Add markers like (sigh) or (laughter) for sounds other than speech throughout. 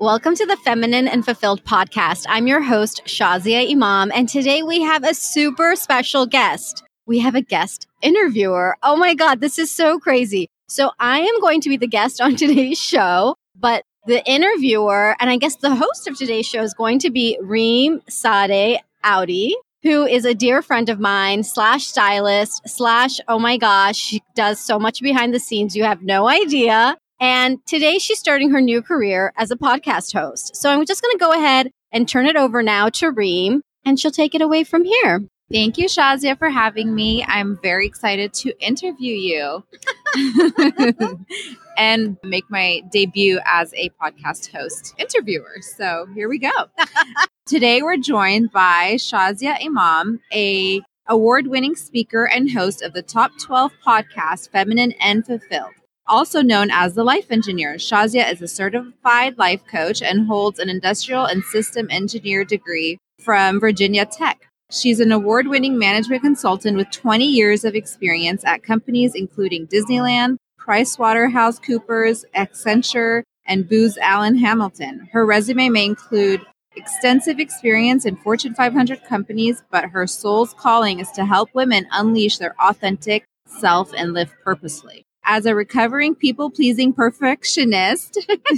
Welcome to the Feminine and Fulfilled podcast. I'm your host, Shazia Imam, and today we have a super special guest. We have a guest interviewer. Oh my God, this is so crazy. So I am going to be the guest on (laughs) today's show, but the interviewer and I guess the host of today's show is going to be Reem Sade Audi, who is a dear friend of mine, slash stylist, slash, oh my gosh, she does so much behind the scenes. You have no idea. And today she's starting her new career as a podcast host. So I'm just going to go ahead and turn it over now to Reem, and she'll take it away from here. Thank you, Shazia, for having me. I'm very excited to interview you (laughs) and make my debut as a podcast host interviewer. So here we go. (laughs) Today we're joined by Shazia Imam, a award-winning speaker and host of the Top 12 podcast Feminine and Fulfilled also known as the Life Engineer. Shazia is a certified life coach and holds an industrial and system engineer degree from Virginia Tech. She's an award winning management consultant with 20 years of experience at companies including Disneyland, PricewaterhouseCoopers, Accenture, and Booz Allen Hamilton. Her resume may include extensive experience in Fortune 500 companies, but her soul's calling is to help women unleash their authentic self and live purposely. As a recovering people pleasing perfectionist, (laughs)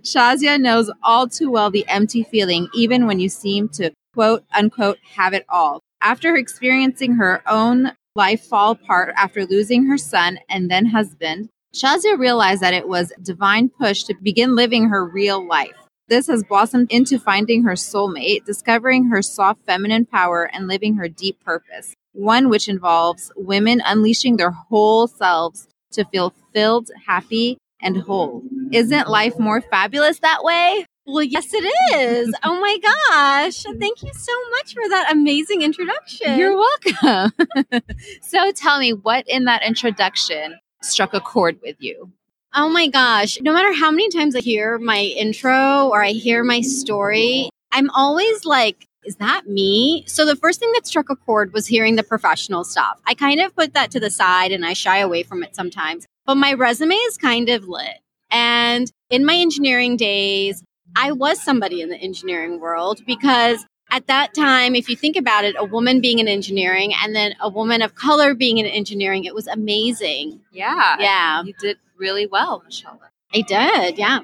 Shazia knows all too well the empty feeling, even when you seem to quote unquote have it all. After experiencing her own life fall apart after losing her son and then husband, Shazia realized that it was divine push to begin living her real life. This has blossomed into finding her soulmate, discovering her soft feminine power, and living her deep purpose. One which involves women unleashing their whole selves to feel filled, happy, and whole. Isn't life more fabulous that way? Well, yes, it is. (laughs) oh my gosh. Thank you so much for that amazing introduction. You're welcome. (laughs) so tell me, what in that introduction struck a chord with you? Oh my gosh. No matter how many times I hear my intro or I hear my story, I'm always like, is that me? So the first thing that struck a chord was hearing the professional stuff. I kind of put that to the side and I shy away from it sometimes. But my resume is kind of lit. And in my engineering days, I was somebody in the engineering world because at that time, if you think about it, a woman being in engineering and then a woman of color being in engineering, it was amazing. Yeah. Yeah. You did really well, Michelle. I did. Yeah.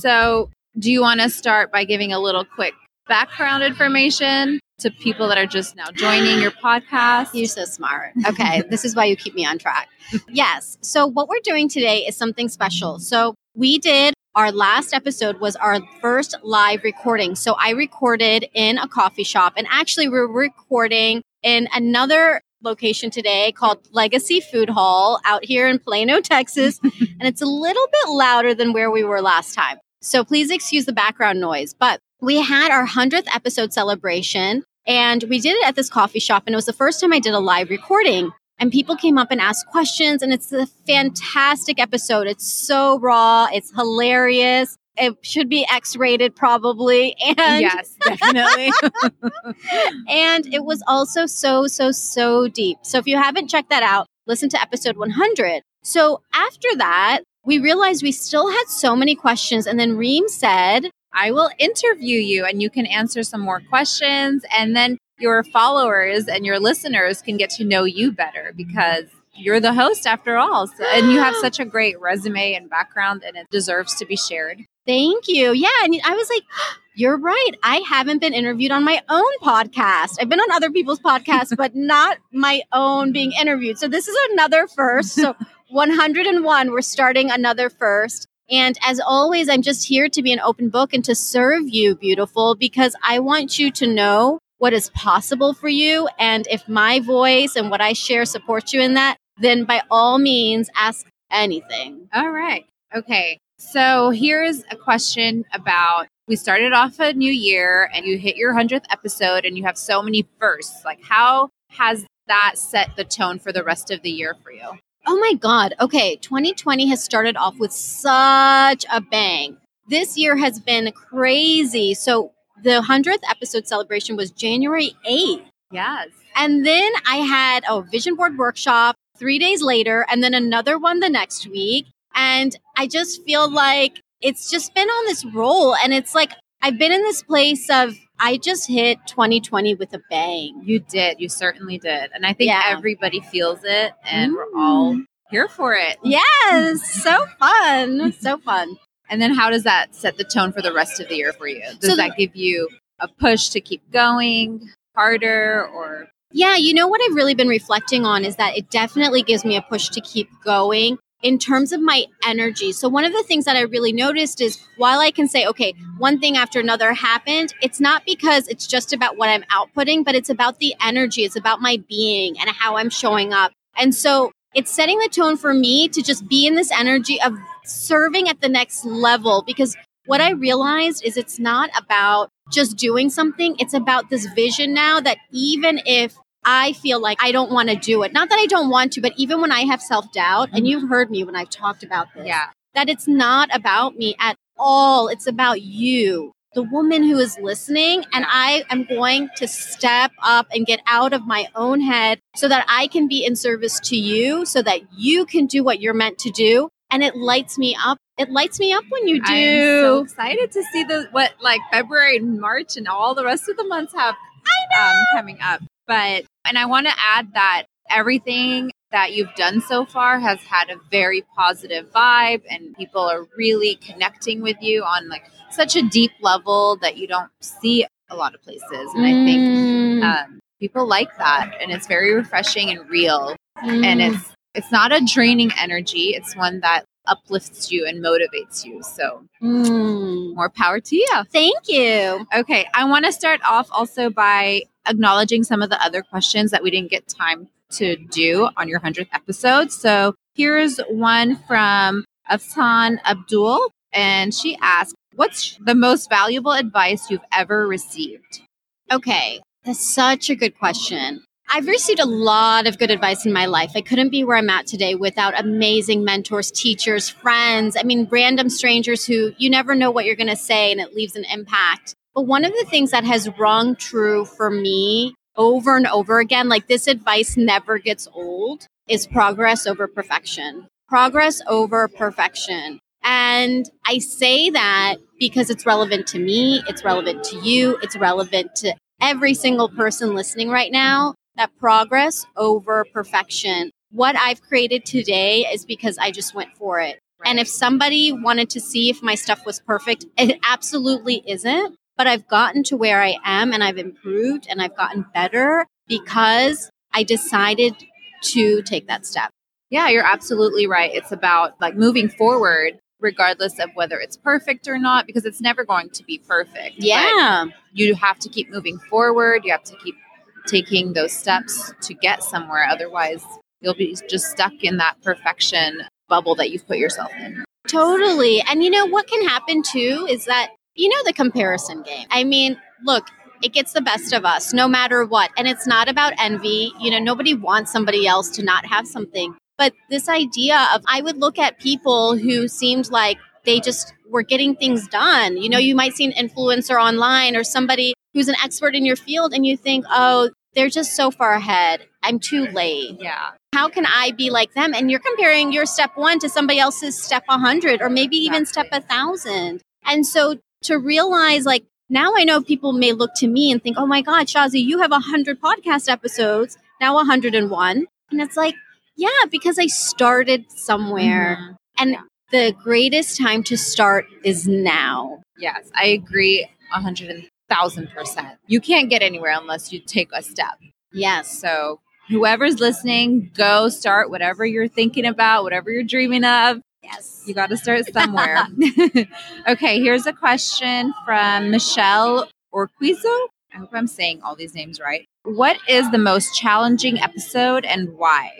So, do you want to start by giving a little quick background information to people that are just now joining your podcast? You're so smart. Okay. (laughs) this is why you keep me on track. Yes. So, what we're doing today is something special. So, we did our last episode was our first live recording. So, I recorded in a coffee shop, and actually, we're recording in another location today called Legacy Food Hall out here in Plano, Texas. (laughs) and it's a little bit louder than where we were last time. So please excuse the background noise. But we had our 100th episode celebration and we did it at this coffee shop. And it was the first time I did a live recording. And people came up and asked questions. And it's a fantastic episode. It's so raw, it's hilarious. It should be X rated, probably. And yes, definitely. (laughs) and it was also so, so, so deep. So if you haven't checked that out, listen to episode 100. So after that, we realized we still had so many questions. And then Reem said, I will interview you and you can answer some more questions. And then your followers and your listeners can get to know you better because you're the host after all. So, and you have such a great resume and background, and it deserves to be shared. Thank you. Yeah. And I was like, (gasps) you're right. I haven't been interviewed on my own podcast. I've been on other people's podcasts, but (laughs) not my own being interviewed. So this is another first. So (laughs) 101, we're starting another first. And as always, I'm just here to be an open book and to serve you, beautiful, because I want you to know what is possible for you. And if my voice and what I share supports you in that, then by all means, ask anything. All right. Okay. So here's a question about we started off a new year and you hit your 100th episode and you have so many firsts. Like, how has that set the tone for the rest of the year for you? Oh my God. Okay. 2020 has started off with such a bang. This year has been crazy. So the 100th episode celebration was January 8th. Yes. And then I had a vision board workshop three days later, and then another one the next week. And I just feel like it's just been on this roll. And it's like, I've been in this place of, I just hit 2020 with a bang. You did. You certainly did. And I think Yeah. everybody feels it, and we're all mm. here for it. Yes, so fun. So fun. And then, how does that set the tone for the rest of the year for you? Does So- that give you a push to keep going harder, or Yeah, you know what I've really been reflecting on is that it definitely gives me a push to keep going in terms of my energy. So, one of the things that I really noticed is while I can say, okay, one thing after another happened, it's not because it's just about what I'm outputting, but it's about the energy, it's about my being and how I'm showing up. And so, it's setting the tone for me to just be in this energy of serving at the next level because what I realized is it's not about just doing something. It's about this vision now that even if I feel like I don't want to do it, not that I don't want to, but even when I have self doubt, and you've heard me when I've talked about this, yeah, that it's not about me at all. It's about you, the woman who is listening. And I am going to step up and get out of my own head so that I can be in service to you, so that you can do what you're meant to do. And it lights me up. It lights me up when you do. I'm so excited to see the what like February and March and all the rest of the months have um, coming up. But and I want to add that everything that you've done so far has had a very positive vibe, and people are really connecting with you on like such a deep level that you don't see a lot of places. And I think Mm, um, people like that, and it's very refreshing and real. mm. And it's it's not a draining energy; it's one that uplifts you and motivates you. So Mm. more power to you. Thank you. Okay, I want to start off also by acknowledging some of the other questions that we didn't get time to do on your 100th episode. So here's one from Afsan Abdul, and she asked, What's the most valuable advice you've ever received? Okay, that's such a good question. I've received a lot of good advice in my life. I couldn't be where I'm at today without amazing mentors, teachers, friends. I mean, random strangers who you never know what you're going to say and it leaves an impact. But one of the things that has rung true for me over and over again, like this advice never gets old, is progress over perfection. Progress over perfection. And I say that because it's relevant to me, it's relevant to you, it's relevant to every single person listening right now that progress over perfection. What I've created today is because I just went for it. And if somebody wanted to see if my stuff was perfect, it absolutely isn't. But I've gotten to where I am and I've improved and I've gotten better because I decided to take that step. Yeah, you're absolutely right. It's about like moving forward, regardless of whether it's perfect or not, because it's never going to be perfect. But Yeah. you have to keep moving forward. You have to keep taking those steps to get somewhere. Otherwise, you'll be just stuck in that perfection bubble that you've put yourself in. Totally. And you know what can happen too is that, you know, the comparison game. I mean, look, it gets the best of us no matter what. And it's not about envy. You know, nobody wants somebody else to not have something. But this idea of, I would look at people who seemed like they just were getting things done. You know, you might see an influencer online or somebody who's an expert in your field and you think, oh, they're just so far ahead. I'm too late Yeah. how can I be like them? And you're comparing your step one to somebody else's step 100 or maybe even step a thousand. And so to realize, like, now I know people may look to me and think, oh my God, Shazi, you have 100 podcast episodes, now 101. And it's like, yeah, because I started somewhere. Mhm. And Yeah. the greatest time to start is now. Yes, I agree a hundred and thousand percent. You can't get anywhere unless you take a step. Yes. So whoever's listening, go start whatever you're thinking about, whatever you're dreaming of. Yes. You got to start somewhere. (laughs) okay, here's a question from Michelle Orquizo. I hope I'm saying all these names right. What is the most challenging episode and why?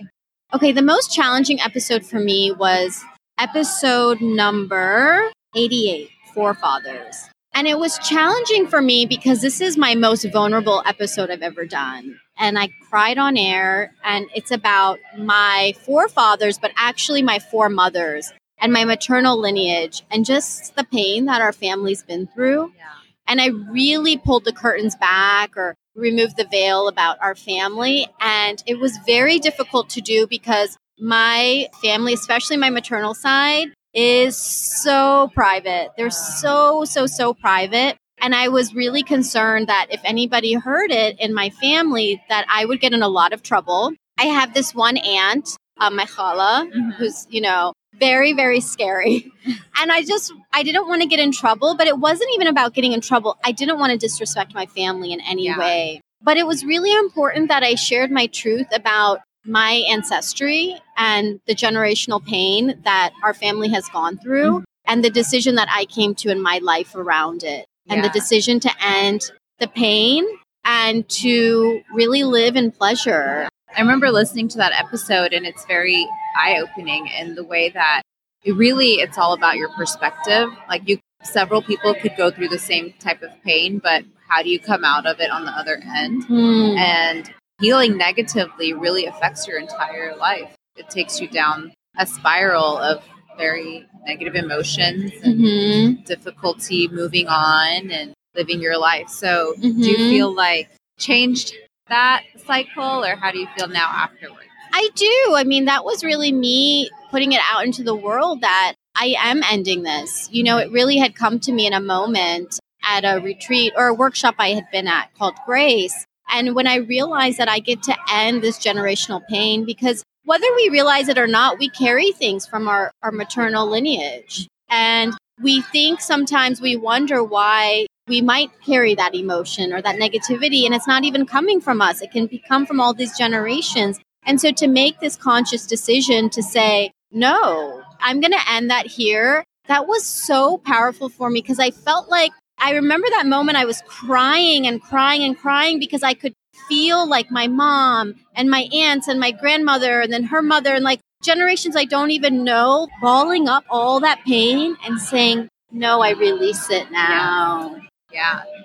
Okay, the most challenging episode for me was episode number 88, Forefathers. And it was challenging for me because this is my most vulnerable episode I've ever done. And I cried on air, and it's about my forefathers, but actually my foremothers and my maternal lineage, and just the pain that our family's been through. Yeah. And I really pulled the curtains back or removed the veil about our family. And it was very difficult to do because my family, especially my maternal side, is so private. They're so, so, so private. And I was really concerned that if anybody heard it in my family, that I would get in a lot of trouble. I have this one aunt, uh, my khala, Mhm. who's, you know, very, very scary. And I just, I didn't want to get in trouble, but it wasn't even about getting in trouble. I didn't want to disrespect my family in any Yeah. way. But it was really important that I shared my truth about my ancestry and the generational pain that our family has gone through Mhm. and the decision that I came to in my life around it and the decision to end the pain and to really live in pleasure. I remember listening to that episode and it's very eye-opening in the way that it really it's all about your perspective. Like you several people could go through the same type of pain, but how do you come out of it on the other end? Hmm. And healing negatively really affects your entire life. It takes you down a spiral of very negative emotions and Mhm. difficulty moving on and living your life. So, do you Mhm. feel like changed that cycle or how do you feel now afterwards? I do. I mean, that was really me putting it out into the world that I am ending this. You know, it really had come to me in a moment at a retreat or a workshop I had been at called Grace. And when I realized that I get to end this generational pain, because whether we realize it or not, we carry things from our, our maternal lineage. And we think sometimes we wonder why we might carry that emotion or that negativity, and it's not even coming from us. It can come from all these generations. And so to make this conscious decision to say, no, I'm going to end that here, that was so powerful for me because I felt like I remember that moment I was crying and crying and crying because I could feel like my mom and my aunts and my grandmother and then her mother and like generations I don't even know balling up all that pain and saying, no, I release it now. Yeah,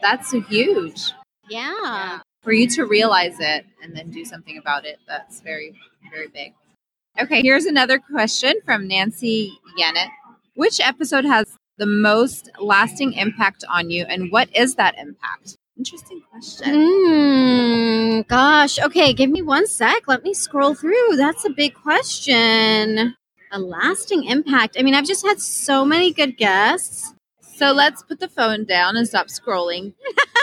that's a huge. Yeah. For you to realize it and then do something about it, that's very, very big. Okay, here's another question from Nancy Yannett. Which episode has the most lasting impact on you, and what is that impact? Interesting question. Mm, gosh. Okay, give me one sec. Let me scroll through. That's a big question. A lasting impact. I mean, I've just had so many good guests. So let's put the phone down and stop scrolling.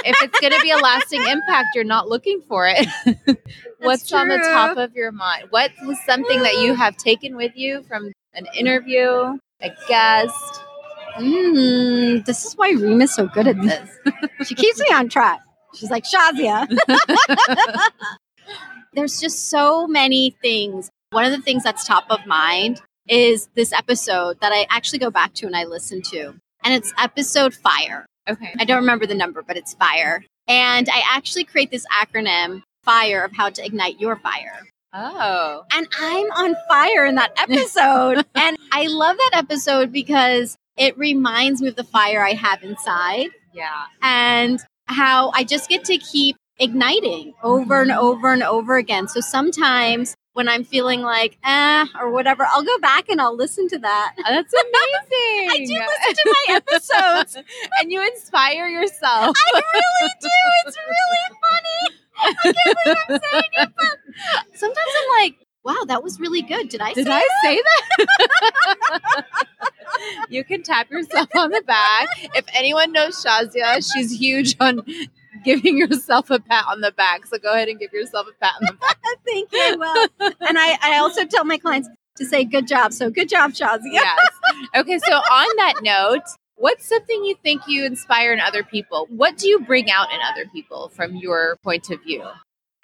if it's going to be a lasting impact, you're not looking for it. (laughs) What's on the top of your mind? What was something that you have taken with you from an interview, a guest? Mm, this is why Reem is so good at this. (laughs) she keeps me on track. She's like, Shazia. (laughs) There's just so many things. One of the things that's top of mind is this episode that I actually go back to and I listen to. And it's episode fire. Okay. I don't remember the number, but it's fire. And I actually create this acronym, fire, of how to ignite your fire. Oh. And I'm on fire in that (laughs) episode. and I love that episode because it reminds me of the fire I have inside Yeah. and how I just get to keep igniting over and mm-hmm. over and over again. So sometimes when I'm feeling like, eh, or whatever, I'll go back and I'll listen to that. Oh, (laughs) that's amazing. I do listen to my episodes. (laughs) and you inspire yourself. I really do. It's really funny. I can't believe I'm saying it, but (laughs) sometimes I'm like, wow, that was really good. Did I Did say I that? say that? you can tap yourself on the back. If anyone knows Shazia, she's huge on giving (laughs) yourself a pat on the back. So go ahead and give yourself a pat on the back. (laughs) Thank you. I will. And I, I also tell my clients to say good job. So good job, Shazia. Yes. Okay, so on that note, what's something you think you inspire in other people? What do you bring out in other people from your point of view?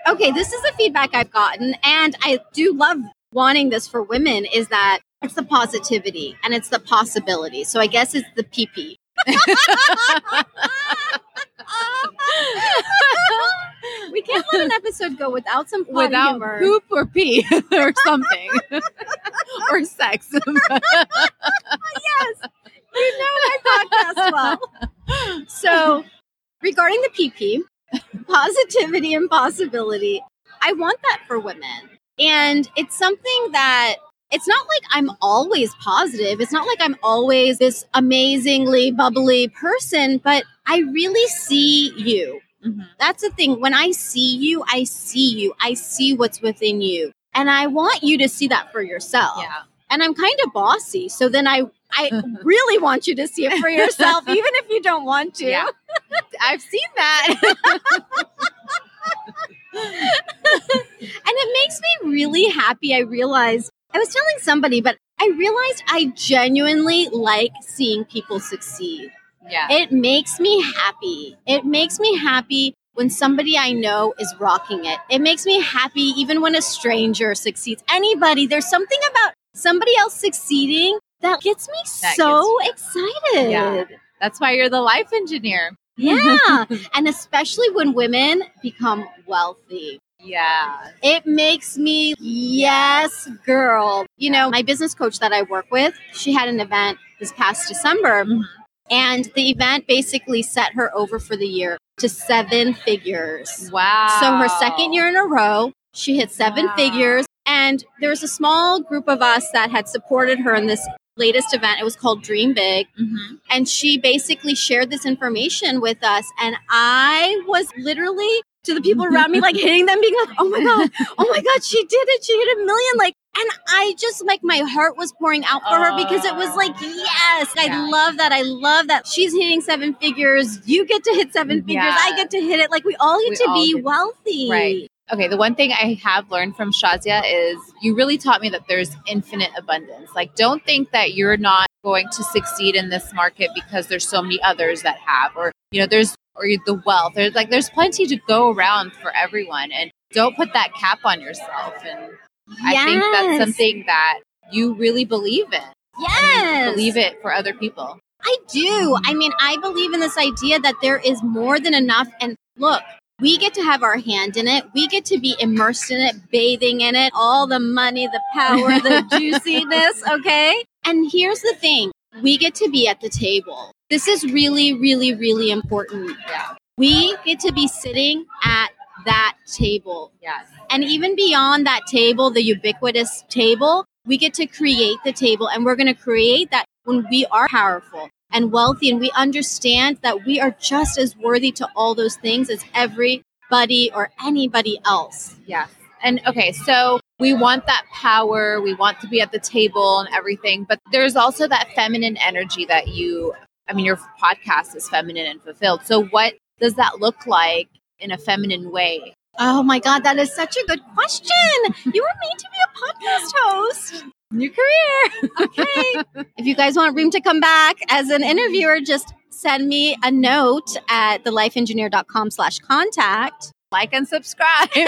Okay, this is the feedback I've gotten, and I do love wanting this for women is that it's the positivity and it's the possibility. So I guess it's the PP. (laughs) (laughs) we can't let an episode go without some Without humor. poop or pee (laughs) or something. (laughs) or sex. yes, you know my podcast well. So, regarding the PP, positivity and possibility, I want that for women. And it's something that it's not like I'm always positive. It's not like I'm always this amazingly bubbly person, but I really see you. Mhm. That's the thing. When I see you, I see you. I see what's within you. And I want you to see that for yourself. Yeah. and I'm kind of bossy. So then I I (laughs) really want you to see it for yourself, (laughs) even if you don't want to. Yeah. I've seen that. (laughs) and it makes me really happy. I realized I was telling somebody, but I realized I genuinely like seeing people succeed. yeah. It makes me happy. It makes me happy when somebody I know is rocking it. It makes me happy even when a stranger succeeds. Anybody, there's something about somebody else succeeding that gets me That so gets excited. Yeah. That's why you're the life engineer. Yeah. (laughs) and especially when women become wealthy. Yeah. It makes me, yes, girl. You know, my business coach that I work with, she had an event this past December, Mhm. and the event basically set her over for the year to seven figures. Wow. So her second year in a row, she hit seven Wow. figures. And there was a small group of us that had supported her in this latest event. It was called Dream Big. Mhm. And she basically shared this information with us. And I was literally to the people around me, like hitting them, being like, oh my God, oh my God, she did it. She hit a million. Like, and I just like my heart was pouring out for her because it was like, yes, I Yeah. love that. I love that she's hitting seven figures. You get to hit seven figures. Yeah. I get to hit it. Like, we all get We to all be get- wealthy. Right. Okay, the one thing I have learned from Shazia is you really taught me that there's infinite abundance. Like, don't think that you're not going to succeed in this market because there's so many others that have, or, you know, there's, or the wealth. There's like, there's plenty to go around for everyone. And don't put that cap on yourself. And I think that's something that you really believe in. Yes. Believe it for other people. I do. I mean, I believe in this idea that there is more than enough. And look, we get to have our hand in it. We get to be immersed in it, bathing in it, all the money, the power, the (laughs) juiciness. Okay. And here's the thing we get to be at the table. This is really, really, really important. Yeah. We get to be sitting at that table. Yes. And even beyond that table, the ubiquitous table, we get to create the table and we're going to create that when we are powerful and wealthy and we understand that we are just as worthy to all those things as everybody or anybody else. Yes. And okay, so we want that power, we want to be at the table and everything, but there's also that feminine energy that you, I mean, your podcast is feminine and fulfilled. So, what does that look like in a feminine way? Oh my God, that is such a good question. You were made to be a podcast host. New career. Okay. (laughs) if you guys want Reem to come back as an interviewer, just send me a note at thelifeengineer.com slash contact. Like and subscribe. (laughs)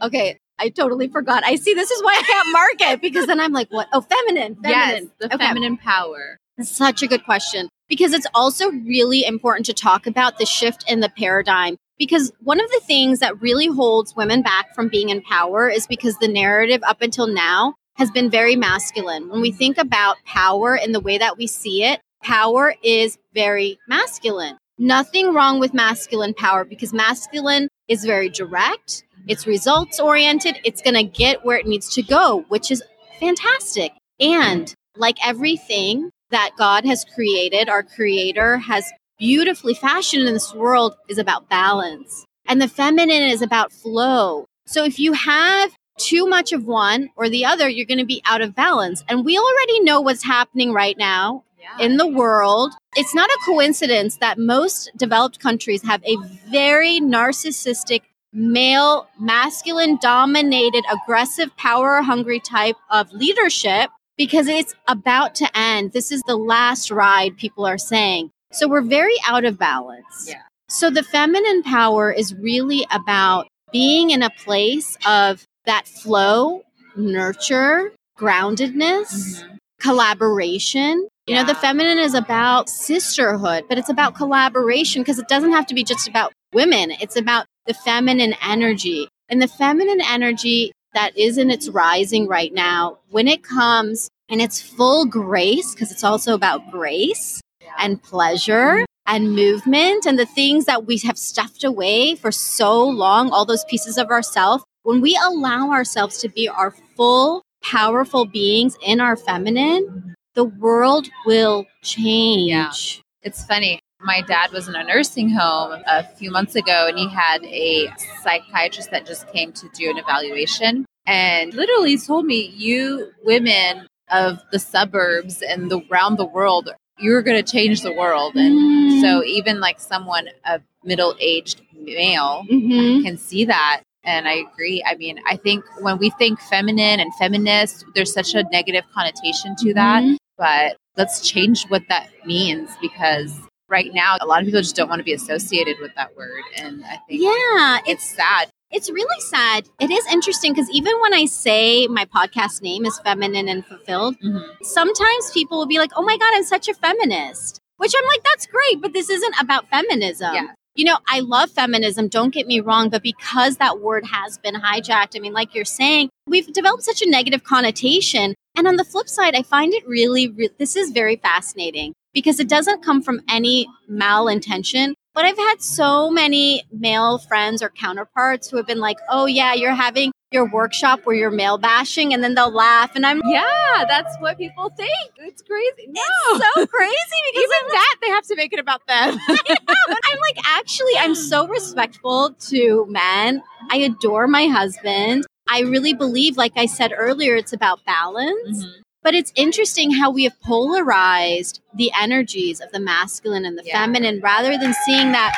Okay, I totally forgot. I see this is why I can't mark it because then I'm like, what? Oh, feminine. yes, Feminine. the Okay. feminine power. Such a good question because it's also really important to talk about the shift in the paradigm. Because one of the things that really holds women back from being in power is because the narrative up until now has been very masculine. When we think about power in the way that we see it, power is very masculine. Nothing wrong with masculine power because masculine is very direct, it's results oriented, it's going to get where it needs to go, which is fantastic. And like everything that God has created, our creator has beautifully fashioned in this world is about balance. And the feminine is about flow. So if you have too much of one or the other, you're going to be out of balance. And we already know what's happening right now Yeah. in the world. It's not a coincidence that most developed countries have a very narcissistic, male, masculine dominated, aggressive, power hungry type of leadership because it's about to end. This is the last ride, people are saying. So we're very out of balance. Yeah. So the feminine power is really about being in a place of that flow, nurture, groundedness, Mhm. collaboration. You know, the feminine is about sisterhood, but it's about collaboration because it doesn't have to be just about women. It's about the feminine energy. And the feminine energy that is in its rising right now, when it comes in its full grace, because it's also about grace and pleasure and movement and the things that we have stuffed away for so long, all those pieces of ourself, when we allow ourselves to be our full, powerful beings in our feminine, the world will change. It's funny. my dad was in a nursing home a few months ago and he had a psychiatrist that just came to do an evaluation and literally told me, You women of the suburbs and the, around the world, you're going to change the world. And Mm. so, even like someone, a middle aged male, Mhm. can see that. And I agree. I mean, I think when we think feminine and feminist, there's such a negative connotation to that. But let's change what that means because right now, a lot of people just don't want to be associated with that word. And I think Yeah, it's it's sad. it's really sad. It is interesting because even when I say my podcast name is Feminine and Fulfilled, mm-hmm. sometimes people will be like, "Oh my god, I'm such a feminist," which I'm like, "That's great," but this isn't about feminism. Yeah. You know, I love feminism, don't get me wrong, but because that word has been hijacked, I mean, like you're saying, we've developed such a negative connotation. And on the flip side, I find it really, re- this is very fascinating because it doesn't come from any malintention. But I've had so many male friends or counterparts who have been like, oh, yeah, you're having your workshop where you're male bashing, and then they'll laugh. And I'm Yeah, that's what people think. It's crazy. No. so crazy because (laughs) Even that, they have to make it about them. (laughs) I'm like, actually, I'm so respectful to men. I adore my husband. I really believe, like I said earlier, it's about balance. Mm-hmm. But it's interesting how we have polarized the energies of the masculine and the Yeah. feminine rather than seeing that.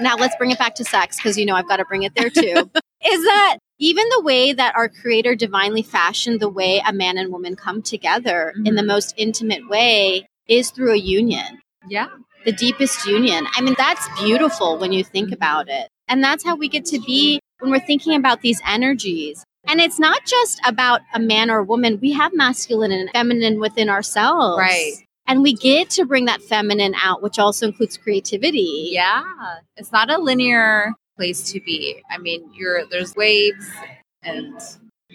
Now, let's bring it back to sex because, you know, I've got to bring it there too. (laughs) is that even the way that our creator divinely fashioned the way a man and woman come together in the Mhm. most intimate way is through a union yeah. the deepest union. I mean, that's beautiful when you think about it. And that's how we get to be when we're thinking about these energies. And it's not just about a man or a woman. We have masculine and feminine within ourselves. Right. And we get to bring that feminine out, which also includes creativity. Yeah. It's not a linear place to be. I mean, you're there's waves and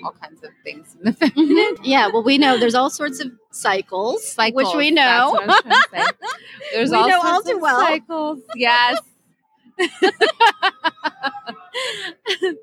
all kinds of things in the (laughs) feminine Mhm. Yeah, well, we know there's all sorts of cycles, cycles. which we know. what I was to say. (laughs) There's We all know sorts all of well. cycles. Yes. (laughs)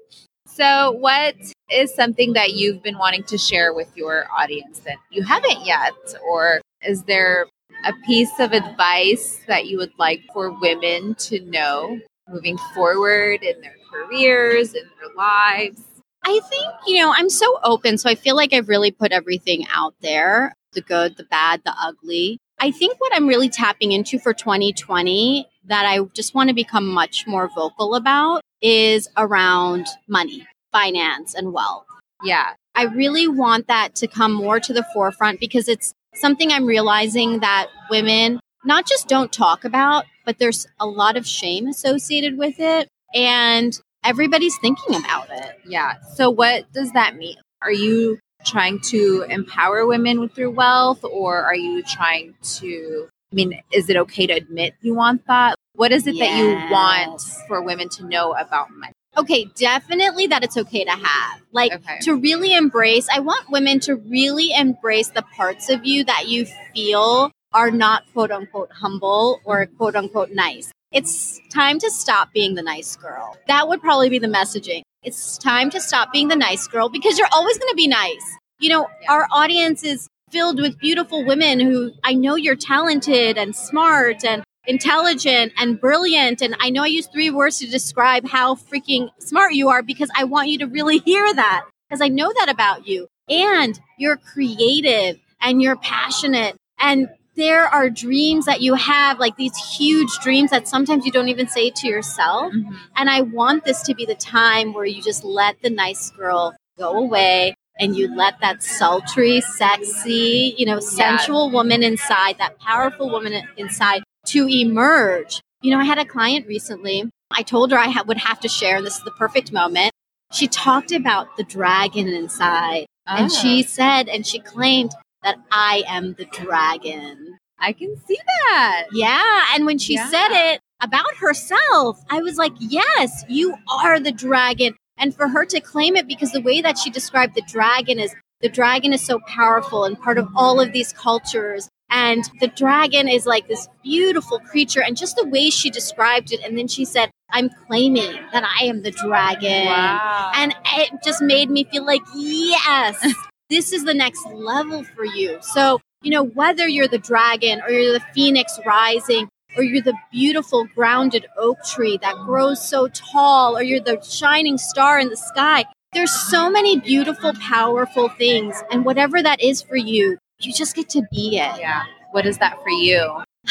so, what is something that you've been wanting to share with your audience that you haven't yet? Or is there a piece of advice that you would like for women to know moving forward in their careers, in their lives? I think, you know, I'm so open. So I feel like I've really put everything out there the good, the bad, the ugly. I think what I'm really tapping into for 2020 that I just want to become much more vocal about is around money, finance, and wealth. Yeah. I really want that to come more to the forefront because it's something I'm realizing that women not just don't talk about, but there's a lot of shame associated with it. And everybody's thinking about it. Yeah. So, what does that mean? Are you trying to empower women with your wealth, or are you trying to? I mean, is it okay to admit you want that? What is it that you want for women to know about money? Okay, definitely that it's okay to have. Like Okay. to really embrace, I want women to really embrace the parts of you that you feel are not quote unquote humble or mm-hmm. quote unquote nice. It's time to stop being the nice girl. That would probably be the messaging. It's time to stop being the nice girl because you're always going to be nice. You know, Yeah. our audience is filled with beautiful women who I know you're talented and smart and intelligent and brilliant. And I know I use three words to describe how freaking smart you are because I want you to really hear that because I know that about you. And you're creative and you're passionate and there are dreams that you have, like these huge dreams that sometimes you don't even say to yourself. Mhm. And I want this to be the time where you just let the nice girl go away and you let that sultry, sexy, you know, sensual woman inside, that powerful woman inside to emerge. You know, I had a client recently. I told her I ha- would have to share, and this is the perfect moment. She talked about the dragon inside, and Ah, she said, and she claimed that I am the dragon. I can see that. Yeah. And when she Yeah. said it about herself, I was like, yes, you are the dragon. And for her to claim it, because the way that she described the dragon is the dragon is so powerful and part of all of these cultures. And the dragon is like this beautiful creature. And just the way she described it. And then she said, I'm claiming that I am the dragon. Wow. And it just made me feel like, yes, (laughs) this is the next level for you. So, you know, whether you're the dragon or you're the phoenix rising or you're the beautiful grounded oak tree that grows so tall, or you're the shining star in the sky. There's so many beautiful, powerful things. And whatever that is for you, you just get to be it. Yeah. What is that for you? (sighs)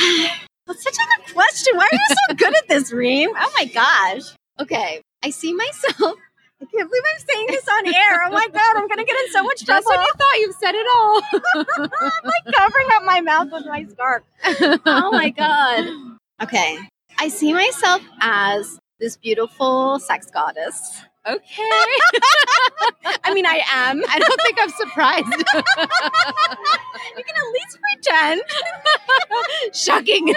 That's such a good question. Why are you so (laughs) good at this, Reem? Oh my gosh. Okay. I see myself. I can't believe I'm saying this on air. Oh my God, I'm going to get in so much trouble. Just when you thought you've said it all. (laughs) I'm like covering up my mouth with my scarf. (laughs) Oh my God. Okay. I see myself as this beautiful sex goddess. Okay. I mean, I am. I don't think I'm surprised. (laughs) you can at least pretend. Shocking.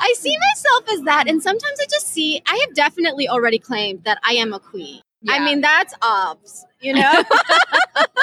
I see myself as that. And sometimes I just see, I have definitely already claimed that I am a queen. I mean, that's obs, you know?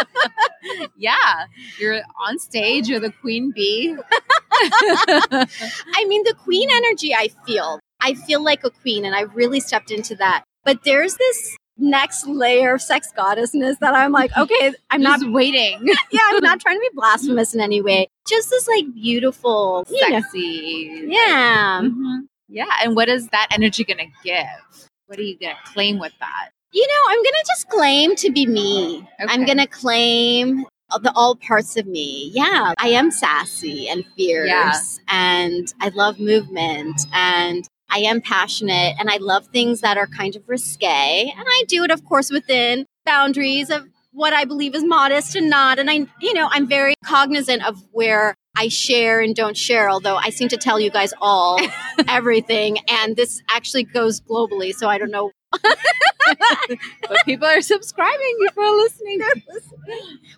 (laughs) yeah. You're on stage, you're the queen bee. (laughs) I mean, the queen energy I feel, I feel like a queen, and I really stepped into that. But there's this next layer of sex goddessness that I'm like, (laughs) okay, I'm not, waiting. (laughs) yeah, I'm not trying to be (laughs) blasphemous in any way. Just this like beautiful, you know, Sexy. yeah. Mhm. Yeah. And what is that energy going to give? What are you going to claim with that? You know, I'm gonna just claim to be me. I'm gonna claim the all parts of me. Yeah, I am sassy and fierce, Yeah. and I love movement, and I am passionate, and I love things that are kind of risque, and I do it, of course, within boundaries of what I believe is modest and not. And I, you know, I'm very cognizant of where I share and don't share. Although I seem to tell you guys all (laughs) everything, and this actually goes globally, so I don't know (laughs) but people are subscribing, people are listening.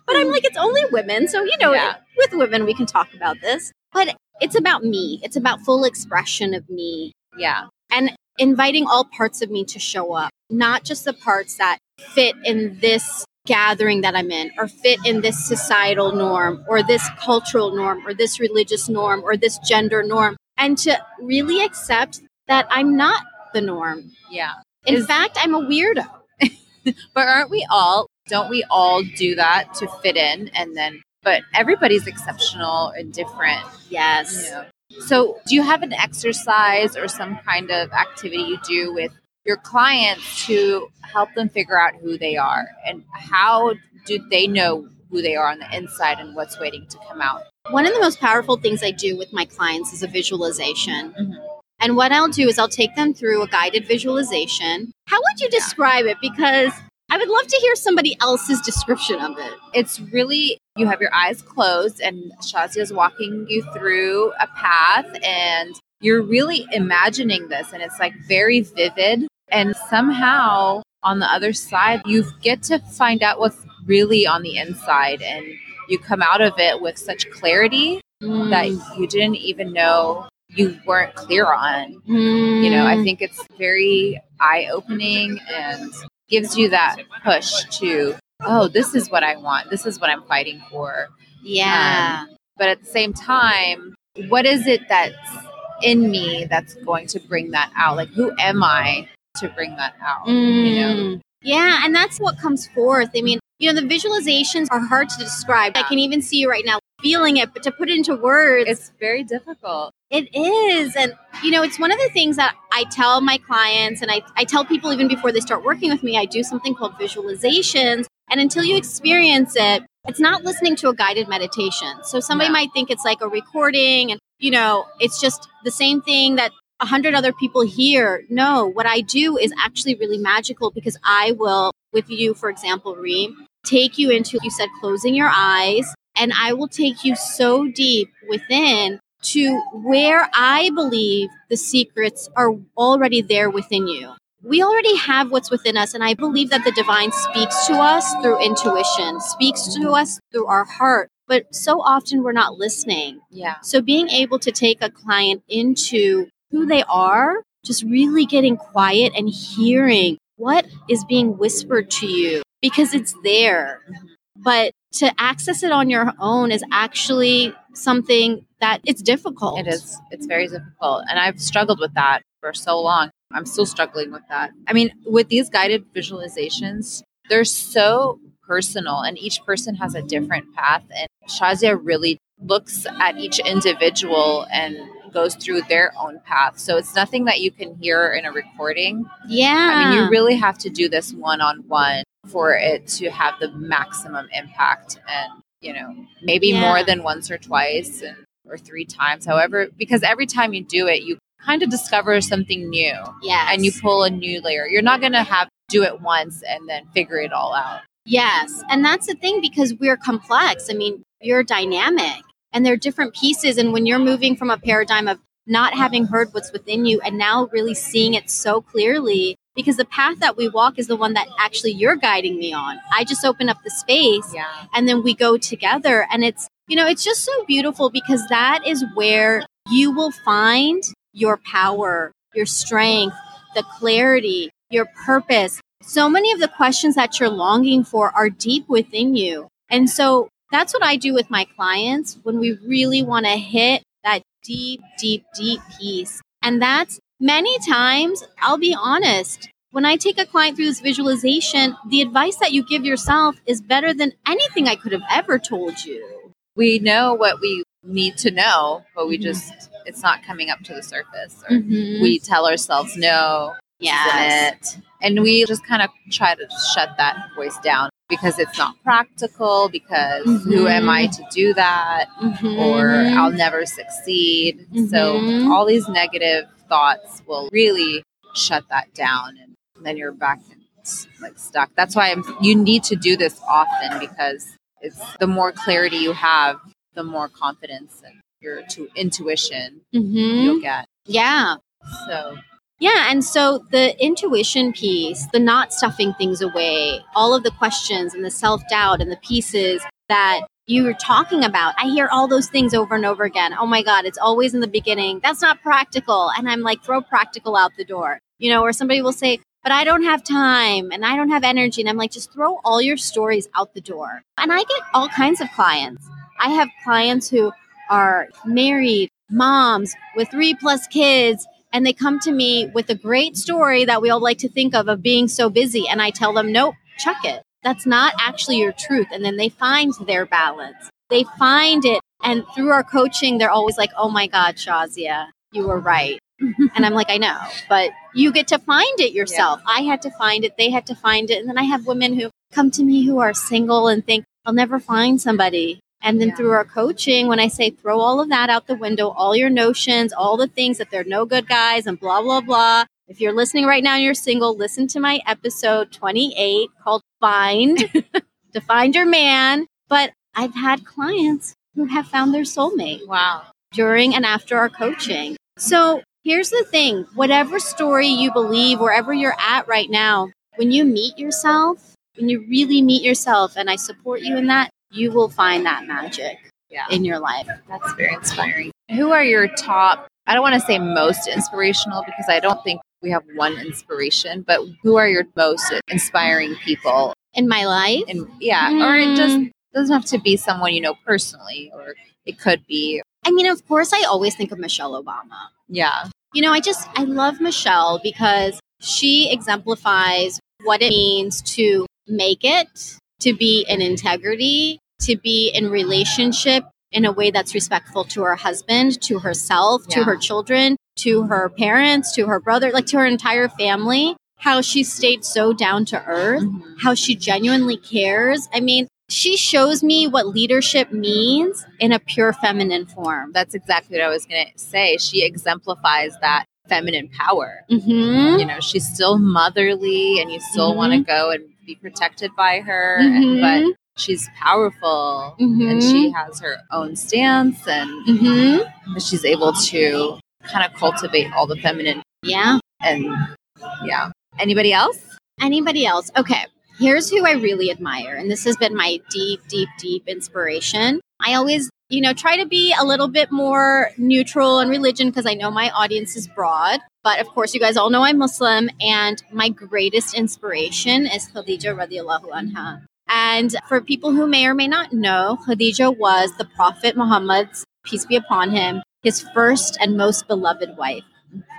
But I'm like, it's only women. So, you know, Yeah. with women, we can talk about this. But it's about me, it's about full expression of me, Yeah. And inviting all parts of me to show up, not just the parts that fit in this gathering that I'm in, or fit in this societal norm, or this cultural norm, or this religious norm, or this gender norm, and to really accept that I'm not the norm. Yeah. In Is- fact, I'm a weirdo. (laughs) But aren't we all, don't we all do that to fit in? And then, but everybody's exceptional and different. Yes. You know? So, do you have an exercise or some kind of activity you do with your clients to help them figure out who they are? And how do they know who they are on the inside and what's waiting to come out? One of the most powerful things I do with my clients is a visualization. Mhm. And what I'll do is I'll take them through a guided visualization. How would you describe it? Because I would love to hear somebody else's description of it. It's really, you have your eyes closed, and Shazia is walking you through a path, and you're really imagining this, and it's like very vivid. And somehow on the other side, you get to find out what's really on the inside, and you come out of it with such clarity mm. that you didn't even know you weren't clear on. You know, I mm. think it's very eye opening and gives you that push to, oh, this is what I want. This is what I'm fighting for. yeah. But at the same time, what is it that's in me that's going to bring that out? Like, who am I to bring that out? You know? Mm. Yeah, and that's what comes forth. I mean, you know, the visualizations are hard to describe. I can even see you right now feeling it, but to put it into words, It's very difficult. It is. And, you know, it's one of the things that I tell my clients and I, I tell people even before they start working with me, I do something called visualizations. And until you experience it, it's not listening to a guided meditation. So somebody Yeah. might think it's like a recording and, you know, it's just the same thing that a hundred other people hear. No, what I do is actually really magical because I will, with you, for example, Reem, take you into, you said, closing your eyes. And I will take you so deep within to where I believe the secrets are already there within you. We already have what's within us, and I believe that the divine speaks to us through intuition, speaks to us through our heart, but so often we're not listening. Yeah. So, being able to take a client into who they are, just really getting quiet and hearing what is being whispered to you because it's there. Mm-hmm. But to access it on your own is actually something that it's difficult. It is. It's very difficult. And I've struggled with that for so long. I'm still struggling with that. I mean, with these guided visualizations, they're so personal and each person has a different path. And Shazia really looks at each individual and goes through their own path. So it's nothing that you can hear in a recording. Yeah. I mean, you really have to do this one on one for it to have the maximum impact and, you know, maybe Yeah. more than once or twice and, or three times. However, because every time you do it, you kind of discover something new Yeah. and you pull a new layer. You're not going to have do it once and then figure it all out. Yes. And that's the thing because we're complex. I mean, you're dynamic and they're different pieces. And when you're moving from a paradigm of not having heard what's within you and now really seeing it so clearly, because the path that we walk is the one that actually you're guiding me on. I just open up the space Yeah. and then we go together. And it's, you know, it's just so beautiful because that is where you will find your power, your strength, the clarity, your purpose. So many of the questions that you're longing for are deep within you. And so that's what I do with my clients when we really want to hit that deep, deep, deep piece. And that's many times, I'll be honest, when I take a client through this visualization, the advice that you give yourself is better than anything I could have ever told you. We know what we need to know, but we Mhm. just, it's not coming up to the surface. Or Mhm. we tell ourselves, no, yes. isn't it? And we just kind of try to shut that voice down because it's not practical, because who am I to do that? Mhm. Or I'll never succeed. Mhm. So all these negative thoughts will really shut that down and then you're back like stuck. That's why I'm, you need to do this often because it's the more clarity you have, the more confidence and your to intuition Mhm. you'll get. Yeah. So Yeah, and so the intuition piece, the not stuffing things away, all of the questions and the self doubt and the pieces that you were talking about, I hear all those things over and over again. Oh my God, it's always in the beginning. That's not practical. And I'm like, throw practical out the door, you know, or somebody will say, but I don't have time and I don't have energy. And I'm like, just throw all your stories out the door. And I get all kinds of clients. I have clients who are married, moms with three plus kids, and they come to me with a great story that we all like to think of of being so busy. And i tell them nope chuck it. That's not actually your truth. And then they find their balance. They find it. And through our coaching they're always like oh my god shazia you were right. And i'm like i know but you get to find it yourself. I had to find it. They had to find it. And then i have women who come to me who are single and think i'll never find somebody and then Yeah. through our coaching, when I say throw all of that out the window, all your notions, all the things that they're no good guys and blah, blah, blah. If you're listening right now and you're single, listen to my episode 28 called Find (laughs) to Find Your Man. But I've had clients who have found their soulmate wow. during and after our coaching. So here's the thing whatever story you believe, wherever you're at right now, when you meet yourself, when you really meet yourself, and I support you in that, you will find that magic Yeah. in your life. That's very inspiring. Who are your top, I don't want to say most inspirational because I don't think we have one inspiration, but who are your most inspiring people? In my life, And yeah, or it just Mm. doesn't have to be someone you know personally, or it could be, I mean, of course, I always think of Michelle Obama. yeah, You know, I just, I love Michelle because she exemplifies what it means to make it, to be in integrity, to be in relationship in a way that's respectful to her husband, to herself, to her children, to her parents, to her brother, like to her entire family. How she stayed so down to earth, Mhm. how she genuinely cares. I mean, she shows me what leadership means in a pure feminine form. that's exactly what I was going to say. She exemplifies that feminine power. Mm-hmm. You know, she's still motherly, and you still want to go and be protected by her, Mhm. but she's powerful. and she has her own stance and Mm-hmm. she's able to kind of cultivate all the feminine Yeah. and yeah anybody else Anybody else? Okay. Here's who I really admire. And this has been my deep, deep, deep inspiration. I always, you know, try to be a little bit more neutral in religion because I know my audience is broad. But of course, you guys all know I'm Muslim. And my greatest inspiration is Khadija radiallahu anha. And for people who may or may not know, Khadija was the Prophet Muhammad's, peace be upon him, his first and most beloved wife.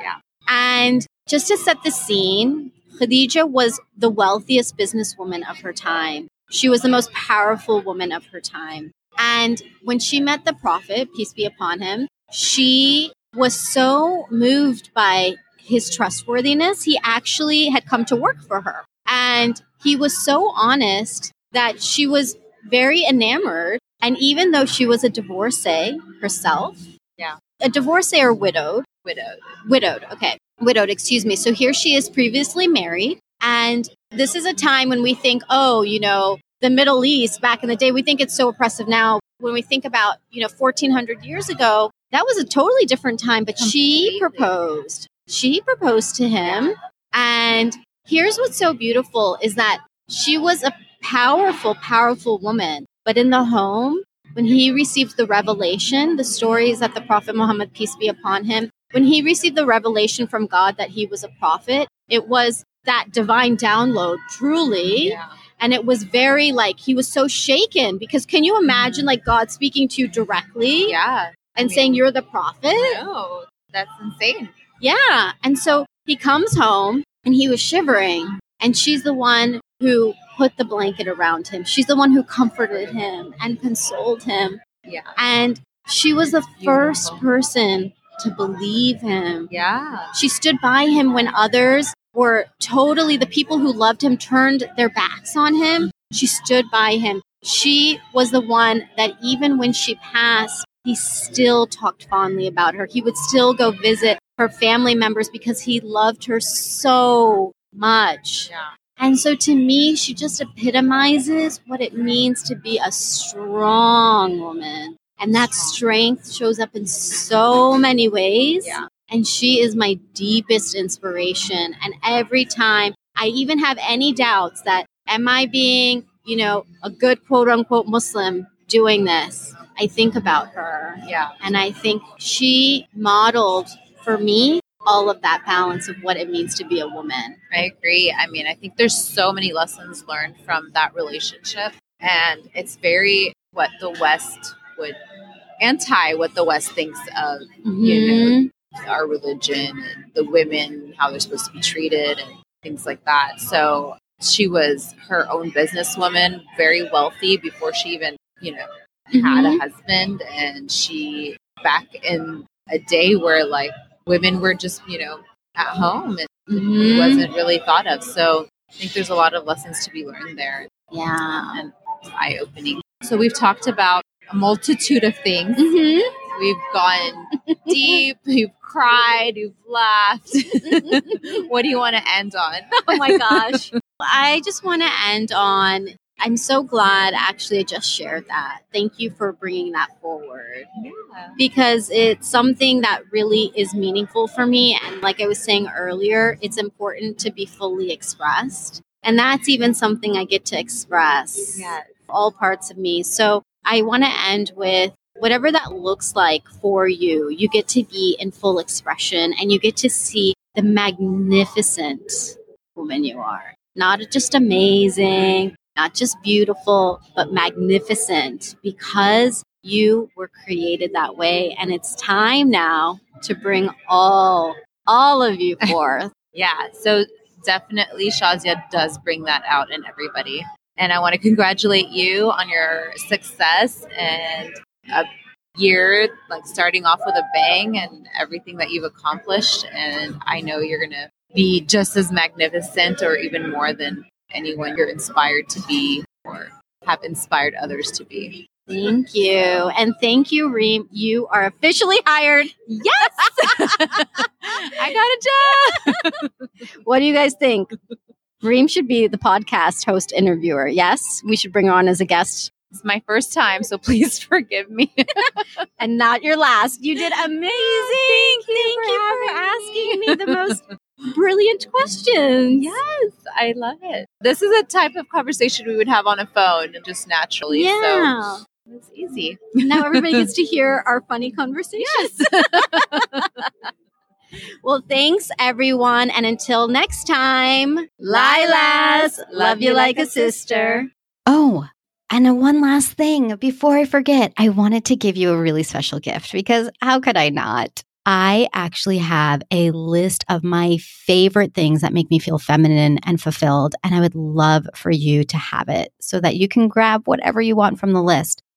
Yeah. And just to set the scene, Khadija was the wealthiest businesswoman of her time. She was the most powerful woman of her time. And when she met the prophet, peace be upon him, she was so moved by his trustworthiness. He actually had come to work for her. And he was so honest that she was very enamored. And even though she was a divorcee herself, Yeah. a divorcee or widowed, Widowed. widowed, okay, widowed, excuse me. So here she is previously married. And this is a time when we think, oh, you know, the Middle East back in the day, we think it's so oppressive now. When we think about, you know, 1400 years ago, that was a totally different time. But she proposed. She proposed to him. And here's what's so beautiful is that she was a powerful, powerful woman. But in the home, when he received the revelation, the stories that the Prophet Muhammad, peace be upon him, when he received the revelation from God that he was a prophet, it was that divine download, truly. Yeah. And it was very like, he was so shaken because can you imagine mm-hmm. like God speaking to you directly Yeah. and mean- saying, You're the prophet? No, that's insane. Yeah. And so he comes home and he was shivering. And she's the one who put the blanket around him. She's the one who comforted him and consoled him. Yeah. And she was the first person to believe him. Yeah. She stood by him when others were totally, the people who loved him turned their backs on him. She stood by him. She was the one that even when she passed, he still talked fondly about her. He would still go visit her family members because he loved her so much. Yeah. And so to me, she just epitomizes what it means to be a strong woman. And that strength shows up in so many ways. Yeah. And she is my deepest inspiration. And every time I even have any doubts that, am I being, you know, a good quote unquote Muslim doing this? I think about her. Yeah. And I think she modeled for me all of that balance of what it means to be a woman. I agree. I mean, I think there's so many lessons learned from that relationship. And it's very what the West would anti what the West thinks of You know, our religion and the women, how they're supposed to be treated and things like that. So she was her own businesswoman, very wealthy before she even, you know, had a husband. And she, back in a day where like women were just, you know, at home and Mhm. it wasn't really thought of. So I think there's a lot of lessons to be learned there Yeah. and eye opening. So we've talked about a multitude of things. hmm We've gone (laughs) deep, we've cried, we've laughed. (laughs) what do you want to end on? Oh my (laughs) gosh. I just want to end on I'm so glad actually I just shared that. Thank you for bringing that forward Yeah. because it's something that really is meaningful for me. And like I was saying earlier, it's important to be fully expressed. And that's even something I get to express all parts of me. So I want to end with whatever that looks like for you. You get to be in full expression and you get to see the magnificent woman you are. Not just amazing, not just beautiful, but magnificent because you were created that way. And it's time now to bring all, all of you (laughs) forth. Yeah. So definitely Shazia does bring that out in everybody. And I want to congratulate you on your success and a year like starting off with a bang and everything that you've accomplished. And I know you're going to be just as magnificent or even more than anyone you're inspired to be or have inspired others to be. Thank you. And thank you, Reem. You are officially hired. Yes. (laughs) (laughs) I got a job. (laughs) What do you guys think? Reem should be the podcast host interviewer. Yes, we should bring her on as a guest It's my first time, so (laughs) please forgive me. (laughs) and not your last. You did amazing. Thank you for for asking me. the most (laughs) brilliant questions. Yes, I love it. This is a type of conversation we would have on a phone just naturally. Yeah. So it's easy. now everybody gets to hear our funny conversations. Well, thanks everyone. And until next time, Lilas, love you like a sister. Oh, and one last thing before I forget, I wanted to give you a really special gift because how could I not? I actually have a list of my favorite things that make me feel feminine and fulfilled. And I would love for you to have it so that you can grab whatever you want from the list.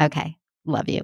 Okay. Love you.